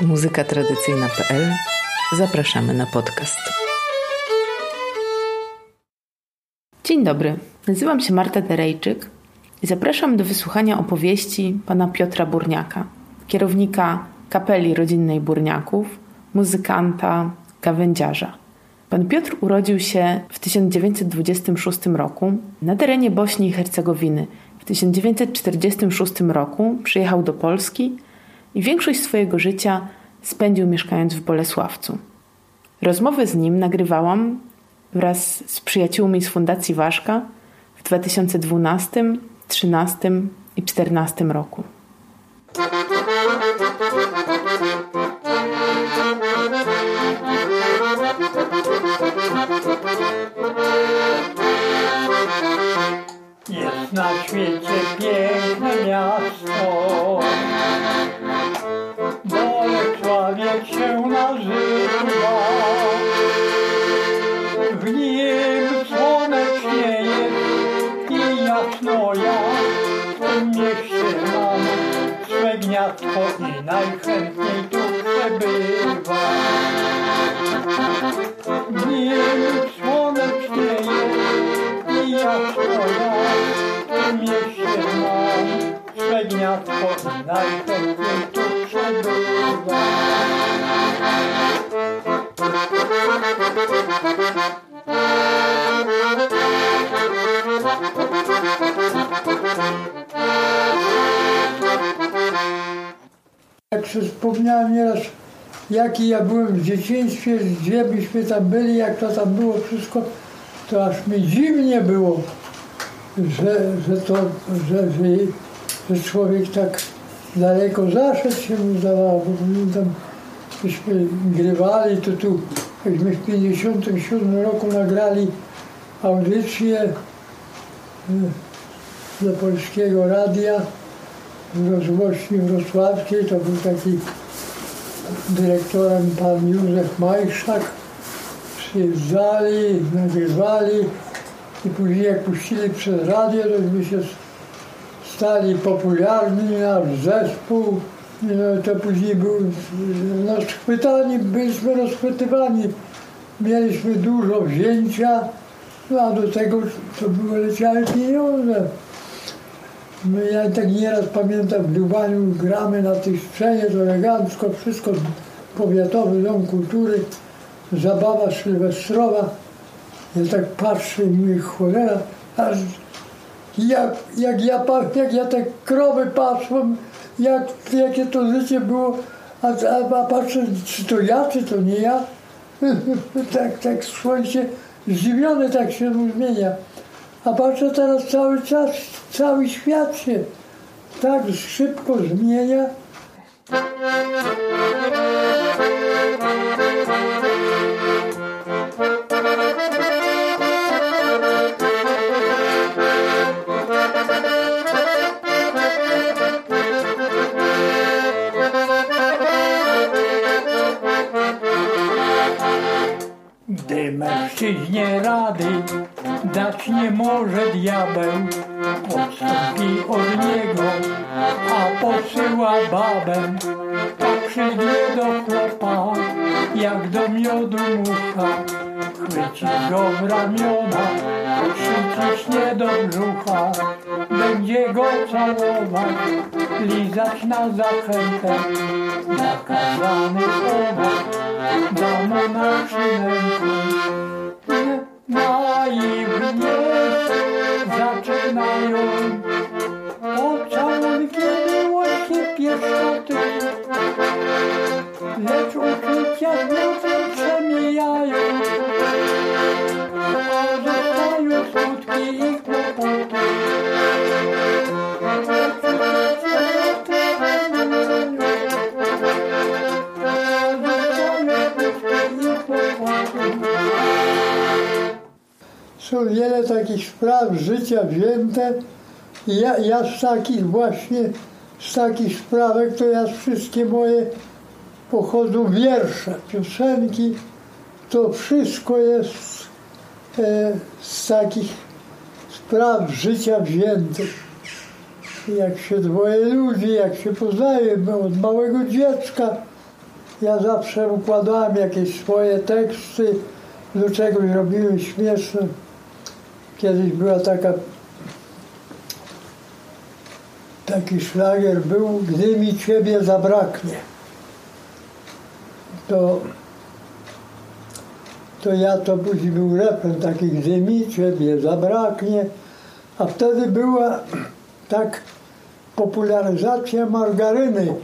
muzykatradycyjna.pl zapraszamy na podcast. Dzień dobry, nazywam się Marta Derejczyk i zapraszam do wysłuchania opowieści pana Piotra Burniaka, kierownika kapeli rodzinnej Burniaków, muzykanta, gawędziarza. Pan Piotr urodził się w 1926 roku na terenie Bośni i Hercegowiny. W 1946 roku przyjechał do Polski i większość swojego życia spędził mieszkając w Bolesławcu. Rozmowy z nim nagrywałam wraz z przyjaciółmi z Fundacji Waszka w 2012, 2013 i 2014 roku. Jest na świecie piękne miasto, Bolesławiec się nazywa. W nim słonecznie jest i jasno ja w tym mieście mam swe gniazdko i najchętniej tu przebywa. W nim słonecznie jest i jasno ja w tym mieście mam swe gniazdko i najchętniej wspomniałem nieraz, jaki ja byłem w dzieciństwie, gdzie byśmy tam byli, jak to tam było wszystko, to aż mi dziwnie było, że, że to, że, że, że człowiek tak daleko zaszedł się mu zdawało, bo pamiętam, myśmy grywali, to tu, jakśmy w 57 roku nagrali audycję y, dla Polskiego Radia, rozgłośni wrocławskiej, to był taki dyrektorem pan Józef Majszak. Przyjeżdżali, nagrywali i później jak puścili przez radio, to my się stali popularni, nasz zespół. No, to później był no, schwytani, byliśmy rozchwytywani. Mieliśmy dużo wzięcia, no a do tego to były leciały pieniądze. Ja tak nieraz pamiętam w Lubaniu gramy na tej scenie, to elegancko, wszystko powiatowy dom kultury, zabawa sylwestrowa. Ja tak patrzę i mówię, cholera, aż jak, jak, ja, jak ja te krowy pasłem, jak, jakie to życie było, a, a, a patrzę, czy to ja, czy to nie ja. tak, tak słońce zdziwiony tak się zmienia. A patrzę teraz cały czas, cały świat się tak szybko zmienia. Gdy mężczyźnie rady dać nie może diabeł, odstąpi od niego, a posyła babę. Przyjdzie do chłopa, jak do miodu mucha, chwyci go w ramiona, przyciśnie do brzucha, będzie go całować, lizać na zachętę, nakazany słowa, da mu na przynętę. Naiwnie zaczynają Wiele takich spraw życia wzięte ja, ja z takich właśnie, z takich sprawek to ja wszystkie moje pochodzą wiersze, piosenki, to wszystko jest e, z takich spraw życia wziętych. Jak się dwoje ludzi, jak się poznaje od małego dziecka, ja zawsze układałem jakieś swoje teksty, do czegoś robiłem śmieszne. Kiedyś była taka taki szlagier był, gdy mi ciebie zabraknie. To, to ja to później był refren taki, gdy mi ciebie zabraknie, a wtedy była tak popularyzacja margaryny,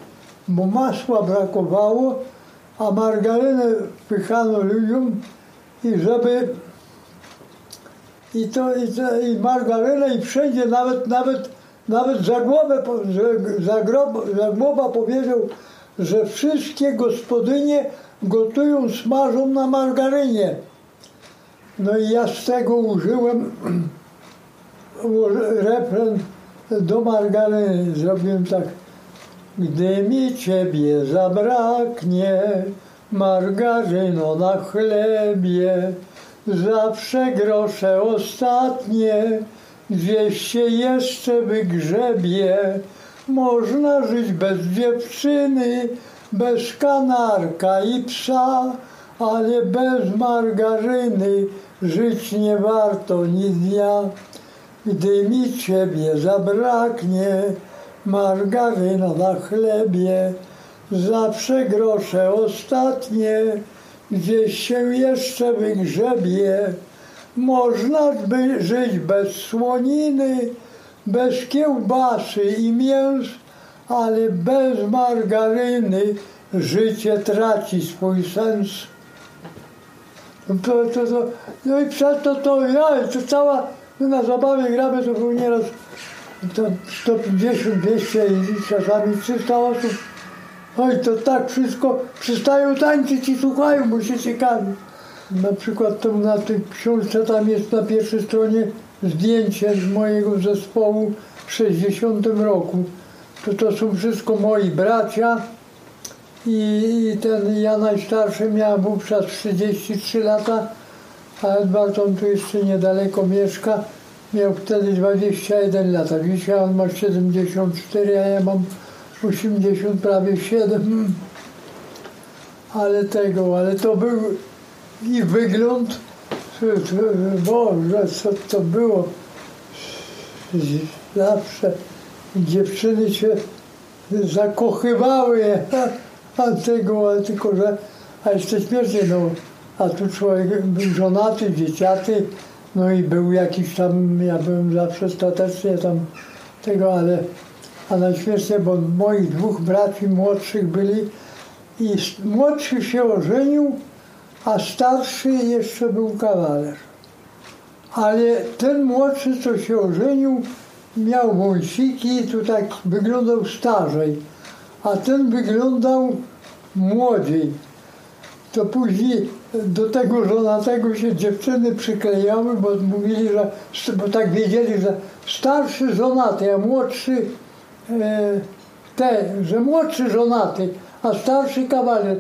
bo masła brakowało, a margarynę wpychano ludziom i żeby i to, i, to, i margarynę i wszędzie nawet, nawet, nawet Zagłobę, Zagłoba powiedział, że wszystkie gospodynie gotują, smażą na margarynie. No i ja z tego użyłem refren do margaryny. Zrobiłem tak. Gdy mi ciebie zabraknie, margaryno na chlebie, zawsze grosze ostatnie, gdzieś się jeszcze wygrzebie. Można żyć bez dziewczyny, bez kanarka i psa, ale bez margaryny żyć nie warto ni dnia. Gdy mi ciebie zabraknie, margaryna na chlebie, zawsze grosze ostatnie, gdzieś się jeszcze wygrzebie. Można by żyć bez słoniny, bez kiełbasy i mięs, ale bez margaryny życie traci swój sens. To, to, to, no i przez to, to ja, to cała, na zabawie gramy, to był nieraz to 150, 200 i czasami 300 osób. Oj, to tak wszystko przestają tańczyć i słuchają, bo się ciekawi. Na przykład to na tej książce tam jest na pierwszej stronie zdjęcie z mojego zespołu w 60 roku. To to są wszystko moi bracia i, i ten ja najstarszy miałem wówczas 33 lata, a Edward on tu jeszcze niedaleko mieszka. Miał wtedy 21 lat, dzisiaj on ma 74, a ja mam 80, prawie 7. Ale tego, ale to był i wygląd, Boże, co to było. Zawsze dziewczyny się zakochywały, a tego, ale tylko, że, a jeszcze śmierci, no, a tu człowiek był żonaty, dzieciaty, no i był jakiś tam, ja byłem zawsze statecznie tam tego, ale a najśmieszniej, bo moich dwóch braci młodszych byli i młodszy się ożenił, a starszy jeszcze był kawaler. Ale ten młodszy, co się ożenił, miał wąsiki i tu tak wyglądał starzej, a ten wyglądał młodziej. To później do tego żonatego się dziewczyny przyklejały, bo mówili, że, bo tak wiedzieli, że starszy żonaty, a młodszy te, że młodszy żonaty, a starszy kawaler.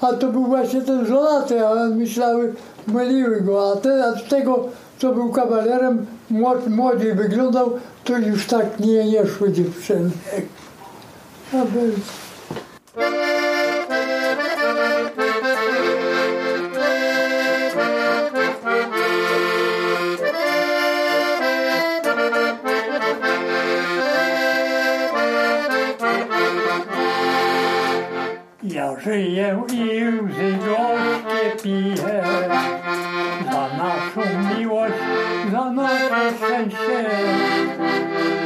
A to był właśnie ten żonaty, a myślały, myliły go, a, te, a tego, co był kawalerem, młod, młodziej wyglądał, to już tak nie, nie szły dziewczyny. A. Ja żyję i łzy gorzkie piję za naszą miłość, za nasze szczęście.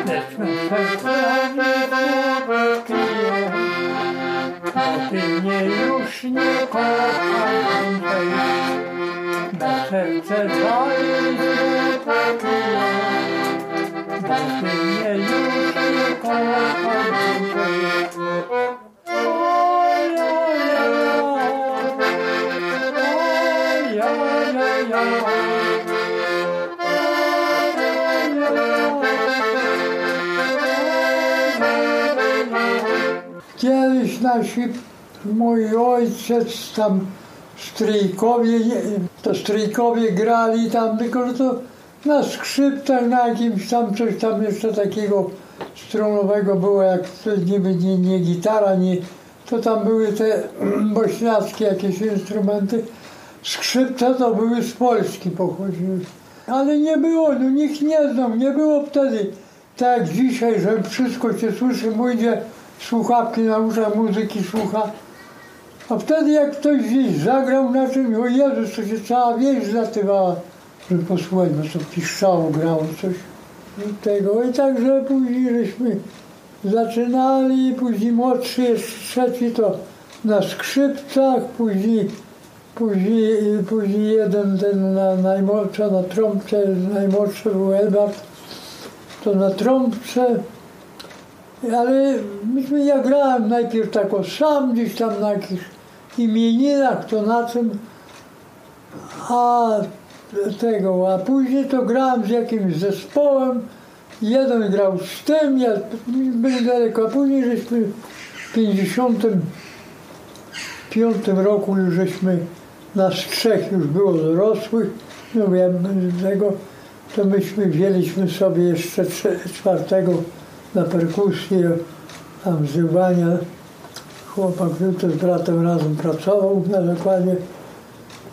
Lecz me serce nie bo ty mnie już nie kochasz. Me serce dalej kryje, bo ty mnie już nie kochasz Kiedyś nasi, mój ojciec tam stryjkowie, to stryjkowie grali tam, tylko że to na skrzypcach, na jakimś tam coś tam jeszcze takiego strunowego było, jak niby nie, nie gitara, nie, to tam były te bośniackie jakieś instrumenty. Skrzypce to były z Polski pochodziły. Ale nie było, no nikt nie znał, nie było wtedy tak jak dzisiaj, że wszystko się słyszy, pójdzie słuchawki na uszach, muzyki słucha. A wtedy jak ktoś gdzieś zagrał na czymś, o Jezus, to się cała wieś zlatywała, żeby posłuchać, bo to piszczało, grało coś i tego. I także później żeśmy zaczynali, później młodszy jeszcze trzeci to na skrzypcach, później, później, później jeden ten na najmłodszy, na trąbce, najmłodszy był Edward, to na trąbce. Ale myśmy, ja grałem najpierw tak o sam, gdzieś tam na jakichś imieninach, to na czym, a tego, a później to grałem z jakimś zespołem, jeden grał z tym, ja byłem daleko, a później żeśmy w 55 roku już żeśmy, nas trzech już było dorosłych, no ja tego, to myśmy wzięliśmy sobie jeszcze czwartego na perkusję, tam zrywania. Chłopak to z bratem razem pracował na zakładzie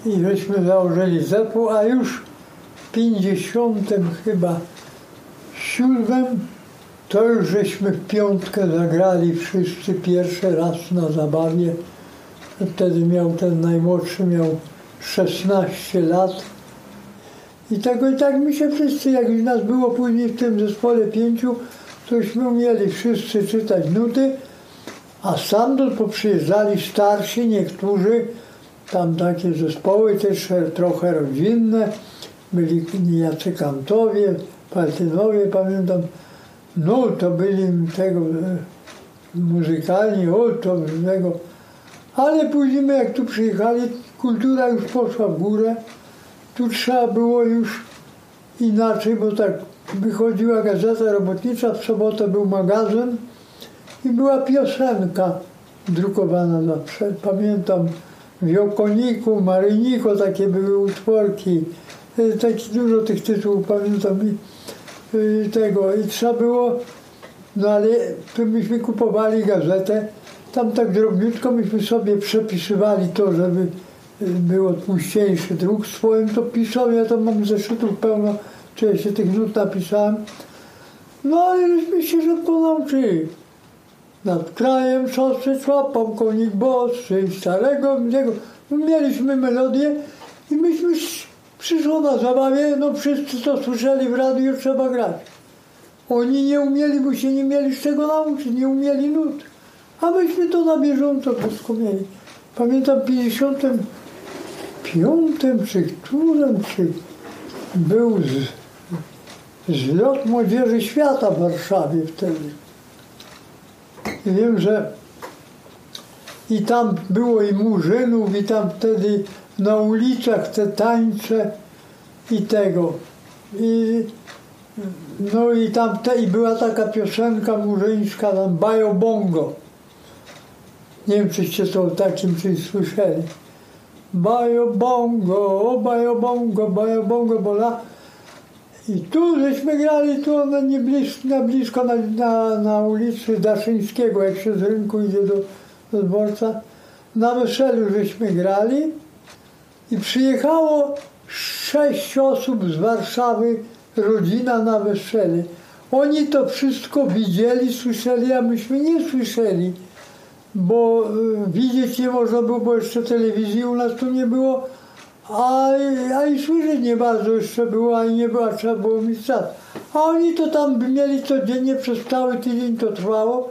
i żeśmy założyli zespół, a już w 50 chyba siódmym to już żeśmy w piątkę zagrali wszyscy pierwszy raz na zabawie. Wtedy miał ten najmłodszy, miał 16 lat. I tego i tak mi się wszyscy, jak już nas było później w tym zespole pięciu, tośmy umieli wszyscy czytać nuty, a stamtąd poprzyjeżdżali starsi, niektórzy, tam takie zespoły też trochę rodzinne, byli jacy kantowie, Paltynowie, pamiętam, no to byli tego e, muzykalni, o to tego. Ale później jak tu przyjechali, kultura już poszła w górę. Tu trzeba było już inaczej, bo tak wychodziła gazeta robotnicza, w sobotę był magazyn i była piosenka drukowana zawsze. Pamiętam w Jokoniku, Maryniku takie były utworki. E, Taki dużo tych tytułów pamiętam i y, tego. I trzeba było, no ale tu myśmy kupowali gazetę, tam tak drobniutko myśmy sobie przepisywali to, żeby y, było tłuściejszy druk swoim, to pisałem, ja tam mam zeszytów pełno, się tych nut napisałem. No ale żeśmy się szybko nauczyli. Nad krajem szosy człapał konik bosy, starego. No, Mieliśmy melodię i myśmy sz- przyszło na zabawie, no wszyscy to słyszeli w radiu, trzeba grać. Oni nie umieli, bo się nie mieli z czego nauczyć, nie umieli nut. A myśmy to na bieżąco wszystko mieli. Pamiętam w 55 czy którym, czy był z, zlot Młodzieży Świata w Warszawie wtedy. I wiem, że i tam było i murzynów, i tam wtedy na ulicach te tańce i tego. I, no i tam te, i była taka piosenka murzyńska, tam Bajo Bongo. Nie wiem, czyście to o takim czymś słyszeli. Bajo Bongo, Bajo Bongo, Bajo Bongo, bo la... I tu żeśmy grali, tu na, nie blisko, na blisko na, na, na ulicy Daszyńskiego, jak się z rynku idzie do, do dworca. Na weselu żeśmy grali i przyjechało sześć osób z Warszawy, rodzina na wesele. Oni to wszystko widzieli, słyszeli, a myśmy nie słyszeli, bo y, widzieć nie można było, bo jeszcze telewizji u nas tu nie było, a, a i słyszeć nie bardzo jeszcze było, a i nie było, a trzeba było mieć czas. A oni to tam mieli codziennie, przez cały tydzień to trwało.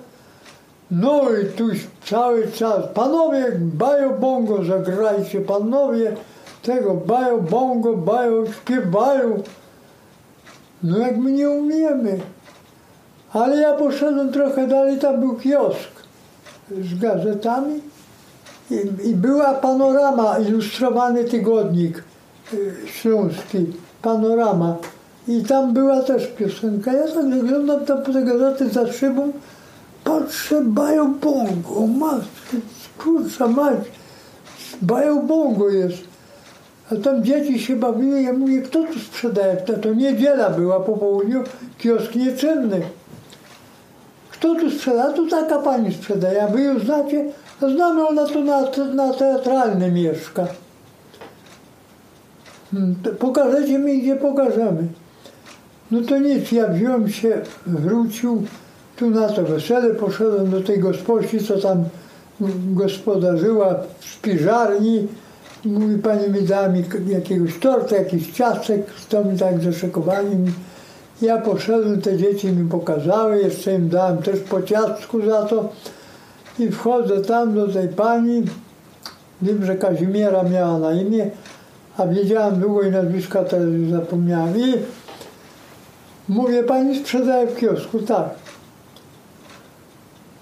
No i tu cały czas, panowie, bajo bongo, zagrajcie, panowie, tego bajo bongo, bajo, śpiewają. No jak my nie umiemy. Ale ja poszedłem trochę dalej, tam był kiosk z gazetami i, i była panorama, ilustrowany tygodnik y, śląski, panorama. I tam była też piosenka. Ja tak zaglądam tam po te gazety za szybą, patrzę, bajo bongo, o matko, kurczę mać, bajo bongo jest. A tam dzieci się bawiły, ja mówię, kto tu sprzedaje? To, to niedziela była po południu, kiosk nieczynny. kto tu sprzeda? Tu taka pani sprzedaje, a wy ją znacie? Znamy, ona tu na, na teatralnym mieszka. Hmm, Pokażecie mi, gdzie pokażemy. No to nic, ja wziąłem się, wrócił tu na to wesele, poszedłem do tej gosposi, co tam gospodarzyła w spiżarni. Mówi, pani mi dała mi jakiegoś torta, jakiś ciastek, to mi tak zaszykowali. Ja poszedłem, te dzieci mi pokazały, jeszcze im dałem też po ciastku za to. I wchodzę tam do tej pani, wiem, że Kazimiera miała na imię, a wiedziałam długo i nazwiska teraz już zapomniałam. I mówię, pani sprzedaje w kiosku, tak.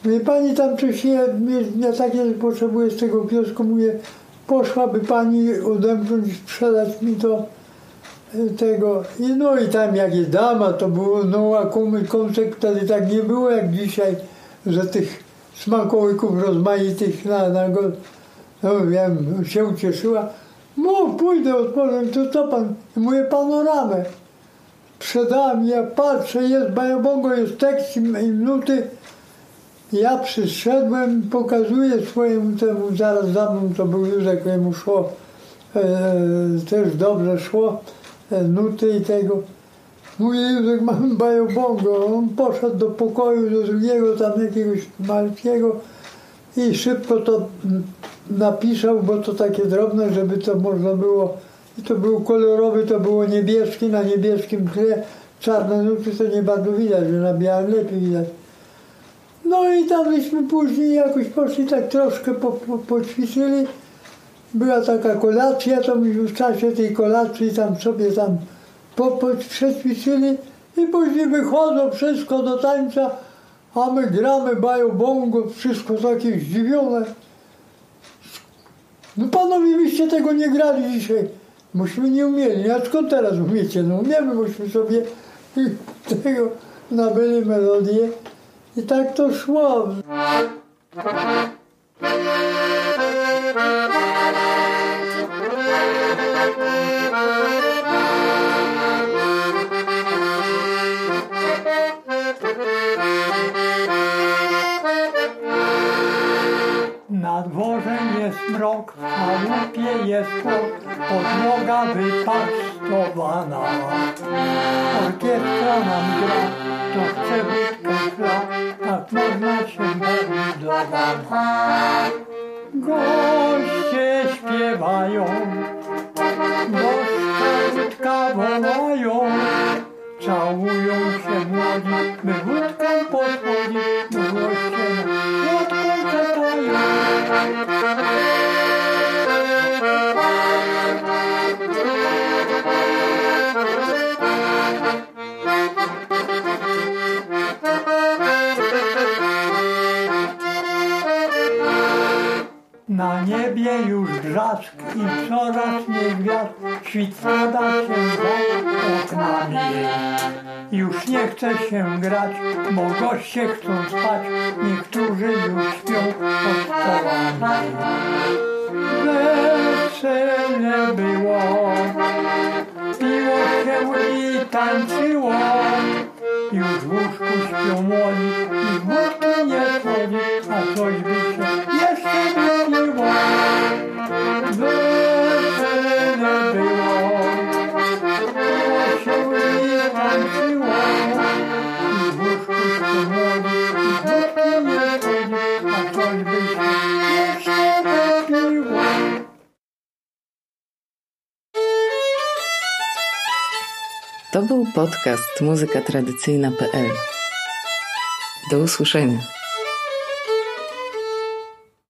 Mówię, pani tam coś je, ja takie potrzebuję z tego kiosku, mówię, poszłaby pani odemknąć, sprzedać mi to e, tego. I no i tam jak jest dama, to było no a kąsek wtedy tak nie było jak dzisiaj, że tych smakołyków rozmaitych na, na go, no wiem, się ucieszyła. Mów, pójdę, otworzę, to co pan? I mówię, panoramę. Sprzedałem, ja patrzę, jest bajobongo, jest tekst i i nuty. Ja przyszedłem, pokazuję swojemu temu, zaraz za mną to był Józek, jemu szło, e, też dobrze szło, e, nuty i tego. Mówię, Józek, mam bajobongo. On poszedł do pokoju, do drugiego tam jakiegoś malutkiego i szybko to napisał, bo to takie drobne, żeby to można było. I to był kolorowy, to było niebieski, na niebieskim tle. Czarne nuty to nie bardzo widać, że na białym lepiej widać. No i tam myśmy później jakoś poszli tak troszkę po, po, poćwiczyli. Była taka kolacja, to myśmy w czasie tej kolacji tam sobie tam po, po, przećwiczyli i później wychodzą wszystko do tańca, a my gramy bajo bongo, wszystko takie zdziwione. No panowie, byście tego nie grali dzisiaj. Myśmy nie umieli. A skąd teraz umiecie? No umiemy, bośmy sobie tego nabyli melodię. I tak to szło. Na dworze jest mrok, na łupie jest płot, podłoga wypastowana. Orkiestra nam gra, to chce wódkę chla, tak można się rana. Goście śpiewają, wódka wołają, całują się młodzi, by wódkę podchodzić, by goście Thank you. Chce się grać, bo goście chcą spać, niektórzy już śpią pod stołami. Wesele było, piło się i tańczyło, już w łóżku śpią młodzi, i wódki nie słodzi, a coś by się jeszcze wypiło. To był podcast muzykatradycyjna.pl. Do usłyszenia.